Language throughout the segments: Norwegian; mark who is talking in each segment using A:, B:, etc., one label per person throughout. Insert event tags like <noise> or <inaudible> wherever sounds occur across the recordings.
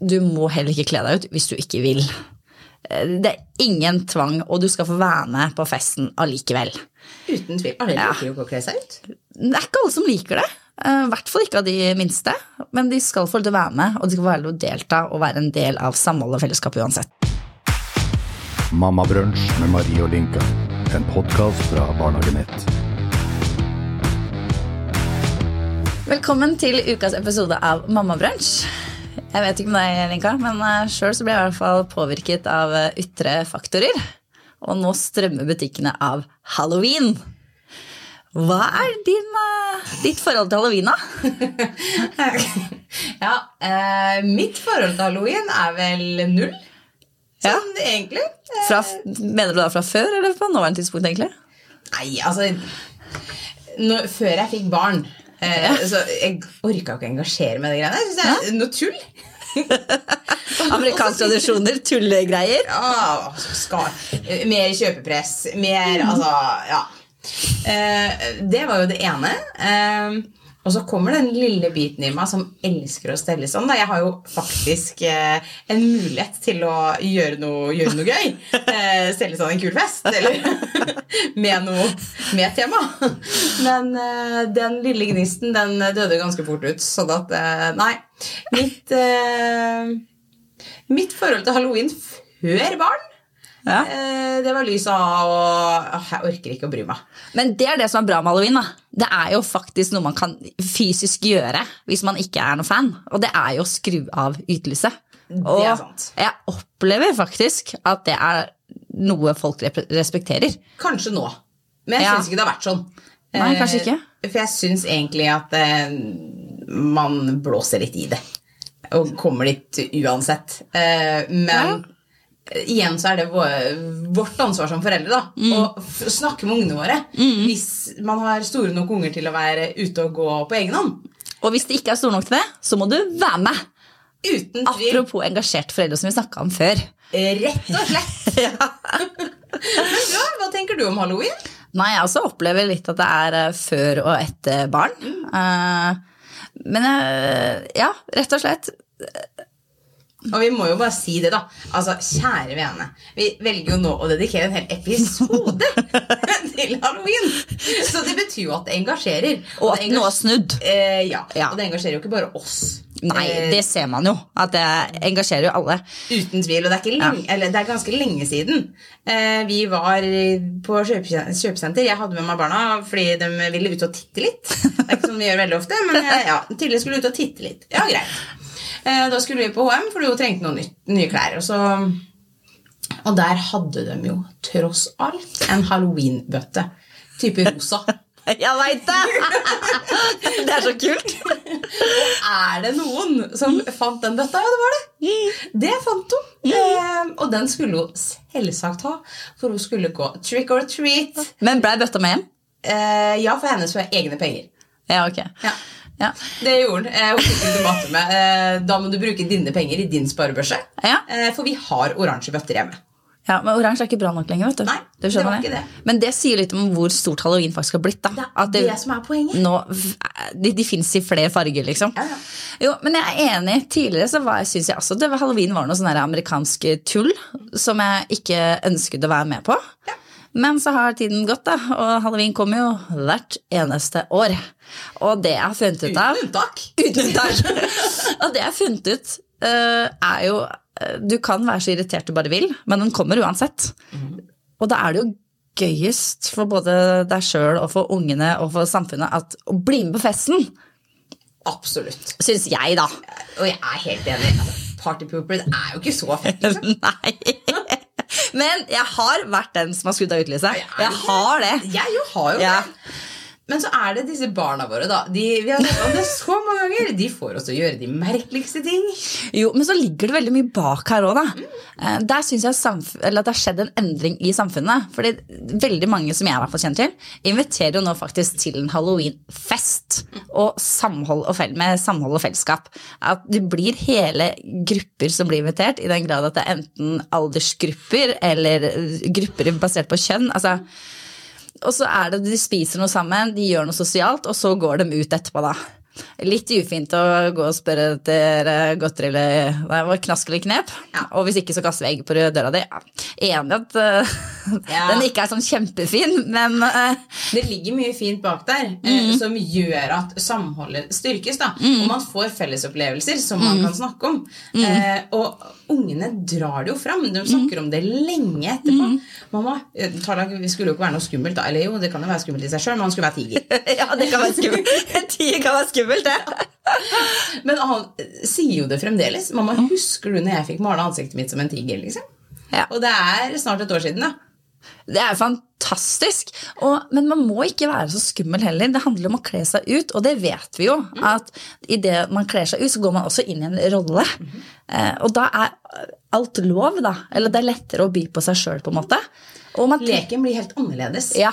A: du må heller ikke kle deg ut hvis du ikke vil. Eh, Det er ingen tvang, og du skal få være med på festen allikevel.
B: Uten tvil. Alle liker jo ikke å kle seg ut.
A: Det er ikke alle som liker det. eh, I hvert fall ikke av de minste. Men de skal få lov til å være med, og de skal få være lov til å delta og være en del av samholdet og fellesskapet uansett.
C: Mammabrunsj med Marie og Linka. En podkast fra Barnehagenett.
A: Velkommen til ukas episode av Mammabrunsj. Jeg vet ikke med deg, Linka, men sjøl ble jeg i hvert fall påvirket av eh, ytre faktorer. Og nå strømmer butikkene av halloween. Hva er din, eh, ditt forhold til halloween, da? <laughs>
B: Ja, eh, mitt forhold til halloween er vel null.
A: Ja.
B: Sånn egentlig. Eh,
A: Fra, mener du da fra før, eller på nåværende tidspunkt, egentlig?
B: Nei, altså når, Før jeg fikk barn, eh, så jeg orka ikke å engasjere meg i de greiene. Jeg synes det er noe tull. <laughs>
A: Amerikanske tradisjoner, tullegreier.
B: Ja, skal, eh, mer kjøpepress, mer Altså, ja. Eh, det var jo det ene. Eh, og så kommer den lille biten i meg som elsker å stelle sånn. Da. Jeg har jo faktisk eh, en mulighet til å gjøre noe, gjøre noe gøy. <laughs> Eh, stelle sånn en kul fest, eller <laughs> med noe med tema. Men eh, den lille gnisten, den døde ganske fort ut. Sånn at eh, Nei. Mitt eh, Mitt forhold til halloween før barn,
A: Ja.
B: eh, det var lysa og Jeg orker ikke å bry meg.
A: Men det er det som er bra med halloween. da. Det er jo faktisk noe man kan fysisk gjøre hvis man ikke er noe fan. Og det er jo å skru av ytelyset. Og jeg opplever faktisk at det er noe folk respekterer.
B: Kanskje nå. Men jeg
A: Ja.
B: syns ikke det har vært sånn.
A: Nei, kanskje ikke.
B: Eh, For jeg syns egentlig at eh, man blåser litt i det. Og kommer dit uansett. Men men igjen så er det vårt ansvar som foreldre da,
A: Mm.
B: å snakke med ungene våre. Hvis man har store nok unger til å være ute og gå på egen hånd.
A: Og hvis de ikke er store nok til det, så må du være med.
B: Uten tvil.
A: Apropos engasjerte foreldre, som vi snakka om før.
B: Rett og slett. <laughs> Men bra. hva tenker du om halloween?
A: Nei, jeg også opplever litt at det er eh, før og etter barn. Mm. men eh, ja, rett og slett.
B: Og vi må jo bare si det, da. Altså, Kjære vene. Vi velger jo nå å dedikere en hel episode <laughs> til halloween. Så det betyr jo at det engasjerer.
A: Og at
B: det
A: noe har snudd.
B: Eh, ja.
A: Ja.
B: Og det engasjerer jo ikke bare oss.
A: Nei,
B: Eh,
A: det ser man jo. At det engasjerer jo alle.
B: Uten tvil. Og det er, ikke lenge, eller, det er ganske lenge siden. Eh, vi var på kjøpesenter. Jeg hadde med meg barna fordi de ville ut og titte litt. Det er ikke sånn vi gjør veldig ofte, men eh, ja, Tilde skulle ut og titte litt. Ja, greit. Eh, da skulle vi på HM, fordi hun trengte noen nytt, nye klær. Og, så, og der hadde de jo tross alt en halloweenbøtte. Type rosa. <laughs>
A: Jeg veit det! <laughs> Det er så kult.
B: Er det noen som fant den bøtta? Ja, det var det. Det fant hun. Eh, og den skulle hun selvsagt ha, for hun skulle gå trick or treat.
A: Men blei bøtta med hjem?
B: Eh, ja, for hennes for egne penger.
A: Ja, ok.
B: Ja.
A: Ja.
B: Det gjorde hun. Eh, hun eh, Da må du bruke dine penger i din sparebørse.
A: Ja.
B: Eh, for vi har oransje bøtter hjemme.
A: ja, Men oransje er ikke bra nok lenger. vet du.
B: Nei,
A: Du
B: det var ikke det.
A: Men det sier litt om hvor stort halloween faktisk har blitt. da.
B: Det er det som er poenget.
A: Nå, de de fins i flere farger, liksom.
B: Ja, ja.
A: Jo, Men jeg er enig. Tidligere så var, synes jeg også det var halloween var noe sånn amerikansk tull som jeg ikke ønsket å være med på. Men så har tiden gått, da, og halloween kommer jo hvert eneste år. Og det jeg har funnet ut av
B: Uten unntak.
A: Uten unntak. <laughs> og det jeg har funnet ut, eh, er jo eh, Du kan være så irritert du bare vil, men den kommer uansett. Og da er det jo gøyest for både deg sjøl og for ungene og for samfunnet at å bli med på festen,
B: Absolutt.
A: syns jeg, da.
B: Og jeg er helt enig. Partypooper er jo ikke så fett. Liksom. <laughs>
A: Nei. Men jeg har vært den som har skrudd av utelyset. Jeg har det.
B: Jeg jo har jo
A: Ja.
B: Men så er det disse barna våre, da. De, vi har snakket om det så mange ganger. De får oss til å gjøre de merkeligste ting.
A: Jo, men så ligger det veldig mye bak her òg, da. Eh, Der syns jeg at det har skjedd en endring i samfunnet. Fordi veldig mange som jeg har fått kjent til, inviterer jo nå faktisk til en halloweenfest. Og samhold og fel med samhold og fellesskap. At det blir hele grupper som blir invitert, i den grad at det er enten aldersgrupper eller grupper basert på kjønn. altså og så er det de spiser noe sammen, de gjør noe sosialt, og så går de ut etterpå, da. Litt ufint å gå og spørre etter godteri eller knask eller knep. Og hvis ikke, så kaster vi egg på døra di. Ja. Enig at eh, <laughs> <laughs>
B: Ja.
A: den ikke er sånn kjempefin, men uh,
B: Det ligger mye fint bak der eh, som gjør at samholdet styrkes. da, Og man får fellesopplevelser som man kan snakke om. Uh, og ungene drar det jo fram. De snakker om det lenge etterpå. Mamma, Tarlak vi skulle jo ikke være noe skummelt, da. Eller jo, det kan jo være skummelt i seg sjøl, men han skulle være tiger. <laughs>
A: ja, det kan være skummelt. En <laughs> tiger kan være skummelt, det.
B: Men han sier jo det fremdeles. Mamma, husker du når jeg fikk male ansiktet mitt som en tiger? liksom?
A: Ja.
B: Og det er snart et år siden, da.
A: Det er fantastisk. Og, men man må ikke være så skummel heller. Det handler om å kle seg ut, og det vet vi jo. At idet man kler seg ut, så går man også inn i en rolle. Eh, og da er alt lov, da. Eller det er lettere å by på seg sjøl, på en måte. Og man,
B: Leken blir helt annerledes.
A: ja,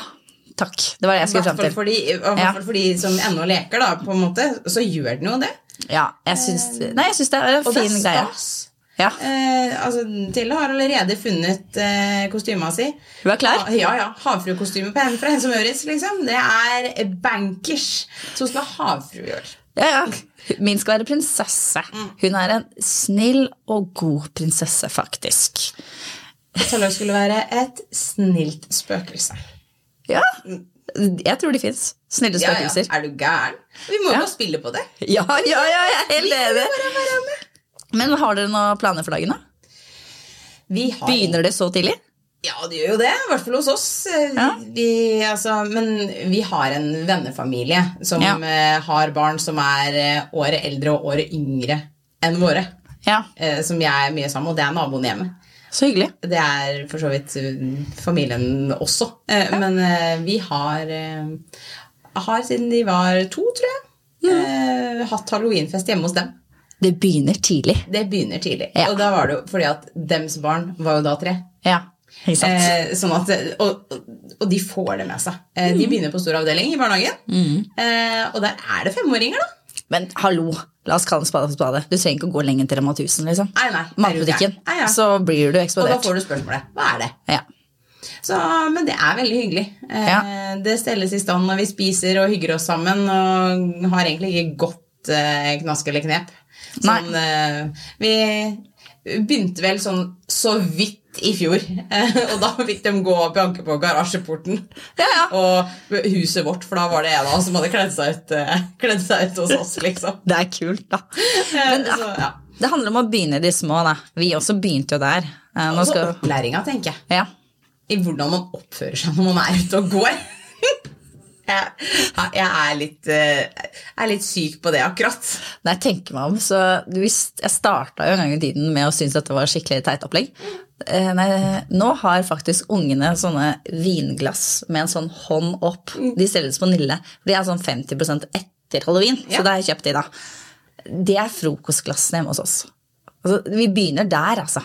A: takk. Det var det jeg skulle fram til.
B: Fordi,
A: Ja.
B: for de som ennå leker, da, på en måte, så gjør den jo det.
A: Ja, jeg syns, nei, jeg syns det er en
B: Og det
A: fin
B: er
A: greie.
B: stas.
A: Ja.
B: Eh, altså, Tilde har allerede funnet eh, kostyma si.
A: Du er klar?
B: Ha, ja, ja. Havfruekostyme på henne fra Henne som Møritz, liksom. Det er bankers. Så hun skal ha havfrue i år.
A: Ja, ja. Min skal være prinsesse. Hun er en snill og god prinsesse, faktisk.
B: Tarjei skulle være et snilt spøkelse.
A: Ja, jeg tror de fins. Snille
B: Ja, ja. Er du gæren? Vi må jo
A: Ja.
B: spille på det.
A: Ja, ja, ja, jeg er helt enig. Men har dere noen planer for dagen, da? Begynner det så tidlig?
B: Ja, det gjør jo det. I hvert fall hos oss.
A: Ja.
B: Vi, altså, men vi har en vennefamilie som
A: Ja.
B: eh, har barn som er eh, året eldre og året yngre enn våre.
A: Ja,
B: eh, som jeg er mye sammen med, og det er naboen hjemme.
A: så hyggelig.
B: Det er for så vidt familien også. Men vi har, har siden de var to, tror jeg, hatt halloweenfest hjemme hos dem.
A: Det begynner tidlig.
B: Det begynner tidlig.
A: Ja.
B: Og da var det jo fordi at dems barn var jo da tre.
A: Ja, sant.
B: Eh, sånn at, og, og de får det med seg. Eh,
A: Mm.
B: De begynner på stor avdeling i barnehagen. Eh, og der er det femåringer, da.
A: Men hallo, la oss kalle en spade for spade. Du trenger ikke å gå lenger til Rema 1000, liksom.
B: Nei, nei,
A: Matbutikken.
B: Nei, ja.
A: Så blir du eksplodert.
B: Og da får du spørsmålet hva er det?
A: Ja.
B: Så, men det er veldig hyggelig. Eh,
A: Ja.
B: Det stelles i stand når vi spiser og hygger oss sammen, og har egentlig ikke godt eh, knask eller knep. Sånn, eh, vi begynte vel sånn så vidt i fjor, eh, og da fikk de gå og banke på garasjeporten.
A: Ja, ja.
B: Og huset vårt, for da var det en av oss som hadde kledd seg ut, eh, kledd seg ut hos oss, liksom. <laughs>
A: Det er kult, da. Men
B: så, ja.
A: det handler om å begynne i de små, da. Vi også begynte jo der. Nå
B: Og
A: skal...
B: opplæringa, tenker jeg.
A: Ja.
B: i hvordan man oppfører seg når man er ute og går. <laughs> jeg, jeg er, litt, eh, er litt syk på det akkurat.
A: Når jeg tenker meg om, så Jeg starta jo en gang i tiden med å synes at det var skikkelig teit opplegg. Eh, Nei, nå har faktisk ungene sånne vinglass med en sånn hånd opp. De selges på Nille. De er sånn 50 etter halloween,
B: Ja.
A: så det har jeg kjøpt de, da. Det er frokostglassene hjemme hos oss. Altså, vi begynner der, altså.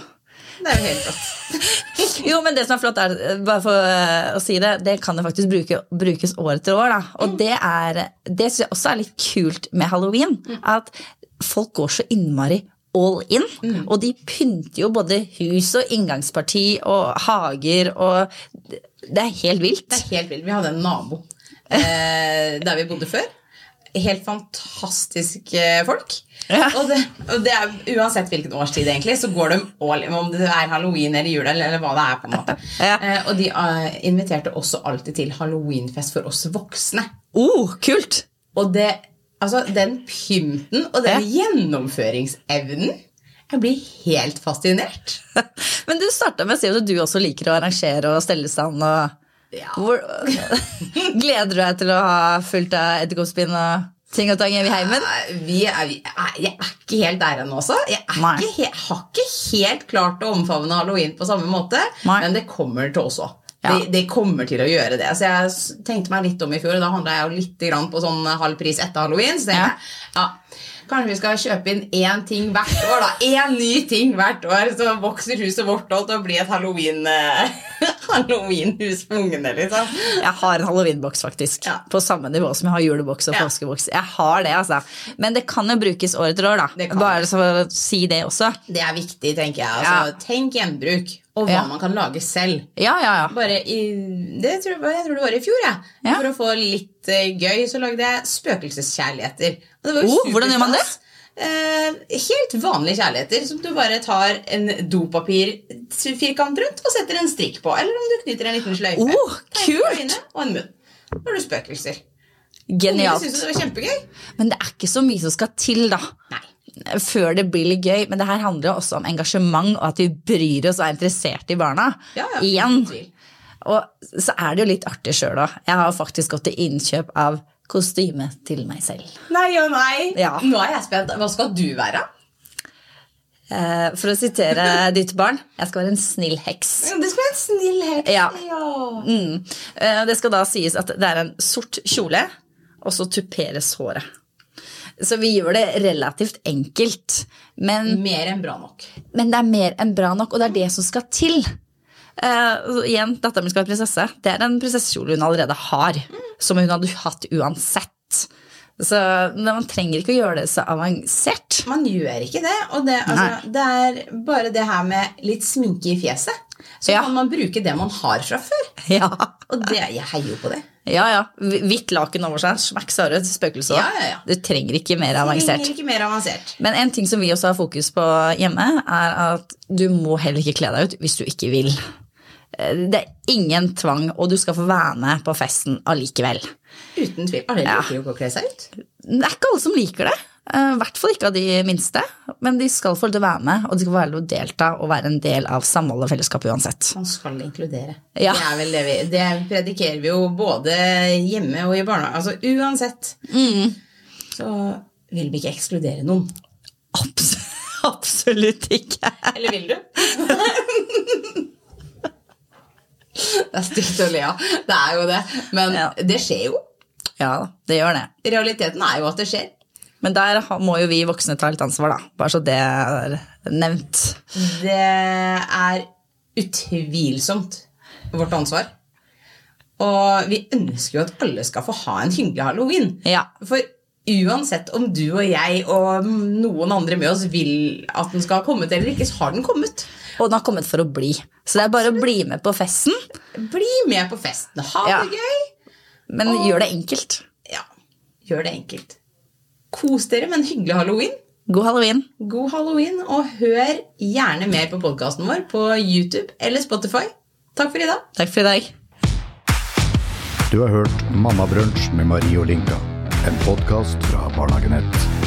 B: Det er jo helt flott. <laughs>
A: Jo, men det som er flott, er, bare for eh, å si det, det kan jo faktisk bruke, brukes år etter år. Da. Og det er Det syns jeg også er litt kult med halloween. At folk går så innmari all in. Og de pynter jo både hus og inngangsparti og hager og Det er helt vilt.
B: Det er helt vilt. Vi hadde en nabo eh, der vi bodde før. Helt fantastiske folk.
A: Ja.
B: Og, det, og det er, uansett hvilken årstid, egentlig, så går de all in, om det er halloween eller jul eller, eller hva det er. på en måte.
A: Ja.
B: Eh, og de uh, inviterte også alltid til halloweenfest for oss voksne.
A: Oh, kult!
B: Og det, altså, den pynten og den
A: Ja.
B: gjennomføringsevnen Jeg blir helt fascinert. <laughs>
A: Men du starta med å si at du også liker å arrangere og stelle stand. og
B: Ja.
A: Hvor, <laughs> gleder du deg til å ha fullt av edderkoppspinn og ting og tang i heimen?
B: Vi er, vi er, jeg er ikke helt der ennå også. Jeg er ikke, har ikke helt klart å omfavne halloween på samme måte,
A: Nei.
B: men det kommer til også.
A: Ja.
B: Det, det kommer til å gjøre det. Så jeg tenkte meg litt om i fjor, og da handla jeg jo litt grann på sånn halv pris etter halloween. Så tenkte
A: Ja.
B: ja, Kanskje vi skal kjøpe inn én ting hvert år, da. Én ny ting hvert år, så vokser huset vårt opp til å bli et halloween, eh, <laughs> halloweenhus for ungene, liksom.
A: Jeg har en halloweenboks, faktisk.
B: Ja.
A: På samme nivå som jeg har juleboks og
B: Ja.
A: påskeboks. Jeg har det, altså. Men det kan jo brukes år etter år, da.
B: Det
A: Bare så å si det også.
B: Det er viktig, tenker jeg. Altså, Tenk gjenbruk, og hva
A: Ja.
B: man kan lage selv.
A: Ja, ja, ja.
B: Bare i, det tror jeg, jeg tror det var i fjor, jeg.
A: Ja.
B: For å få litt eh, gøy, så lagde jeg spøkelseskjærligheter. Og det var jo
A: Oh, hvordan gjør man det?
B: Eh, helt vanlige kjærligheter som du bare tar en dopapirfirkant rundt og setter en strikk på. Eller om du knyter en liten sløyfe.
A: Oh, kult!
B: og en munn. Da har du spøkelser.
A: Genialt.
B: Jeg synes det var kjempegøy.
A: Men det er ikke så mye som skal til, da.
B: Nei.
A: Før det blir litt gøy. Men det her handler jo også om engasjement, og at vi bryr oss og er interessert i barna.
B: Ja, ja,
A: Igjen. Og så er det jo litt artig sjøl òg. Jeg har faktisk gått til innkjøp av kostyme til meg selv.
B: Nei og nei.
A: Ja.
B: Nå er jeg spent. Hva skal du være?
A: Eh, For å sitere <laughs> ditt barn, jeg skal være en snill heks.
B: Det skal være en snill heks.
A: Ja.
B: ja.
A: Mm. Eh, Det skal da sies at det er en sort kjole, og så tuperes håret. Så vi gjør det relativt enkelt. Men,
B: Mer enn bra nok.
A: men det er mer enn bra nok, og det er det som skal til. Uh, igjen, datteren min skal være prinsesse. Det er en prinsessekjole hun allerede har. Som hun hadde hatt uansett. Så man trenger ikke å gjøre det så avansert.
B: Man gjør ikke det. Og det, altså, det er bare det her med litt sminke i fjeset. Så
A: Ja.
B: kan man bruke det man har fra før. <laughs>
A: Ja,
B: Og det, jeg heier jo på det.
A: ja. ja. Hvitt laken over seg, smakk sa du, spøkelse.
B: Ja, ja, ja.
A: Du trenger ikke mer avansert.
B: Trenger ikke mer avansert.
A: Men en ting som vi også har fokus på hjemme, er at du må heller ikke kle deg ut hvis du ikke vil. Eh, Det er ingen tvang, og du skal få være med på festen allikevel.
B: Uten tvil. Alle liker jo ikke å kle seg ut.
A: Det er ikke alle som liker det. eh, I hvert fall ikke av de minste. Men de skal få lov til å være med, og de skal få være lov til å delta og være en del av samholdet og fellesskapet uansett.
B: Man skal inkludere.
A: Ja.
B: Det det vi Det predikerer vi jo både hjemme og i barnehage. Altså uansett.
A: Mm.
B: Så vil vi ikke ekskludere noen.
A: Abs <laughs> absolutt ikke.
B: Eller vil du? <laughs> det er stygt å le av. Det er jo det. Men
A: Ja.
B: det skjer jo.
A: Ja, det gjør det.
B: Realiteten er jo at det skjer.
A: Men der må jo vi voksne ta litt ansvar, da. Bare så det er nevnt.
B: Det er utvilsomt vårt ansvar. Og vi ønsker jo at alle skal få ha en hyggelig halloween.
A: Ja.
B: For uansett om du og jeg og noen andre med oss vil at den skal ha kommet eller ikke, så har den kommet.
A: Og den har kommet for å bli. Så det er bare å bli med på festen,
B: Bli med på festen. Ha
A: Ja.
B: det gøy.
A: men gjør det enkelt.
B: Ja, gjør det enkelt. Kos dere med en hyggelig halloween.
A: God halloween.
B: God halloween, og hør gjerne mer på podkasten vår på YouTube eller Spotify. Takk for i dag.
A: Takk for i dag.
C: Du har hørt Mammabrunsj med Marie og Linka. En podkast fra Barnehagenett.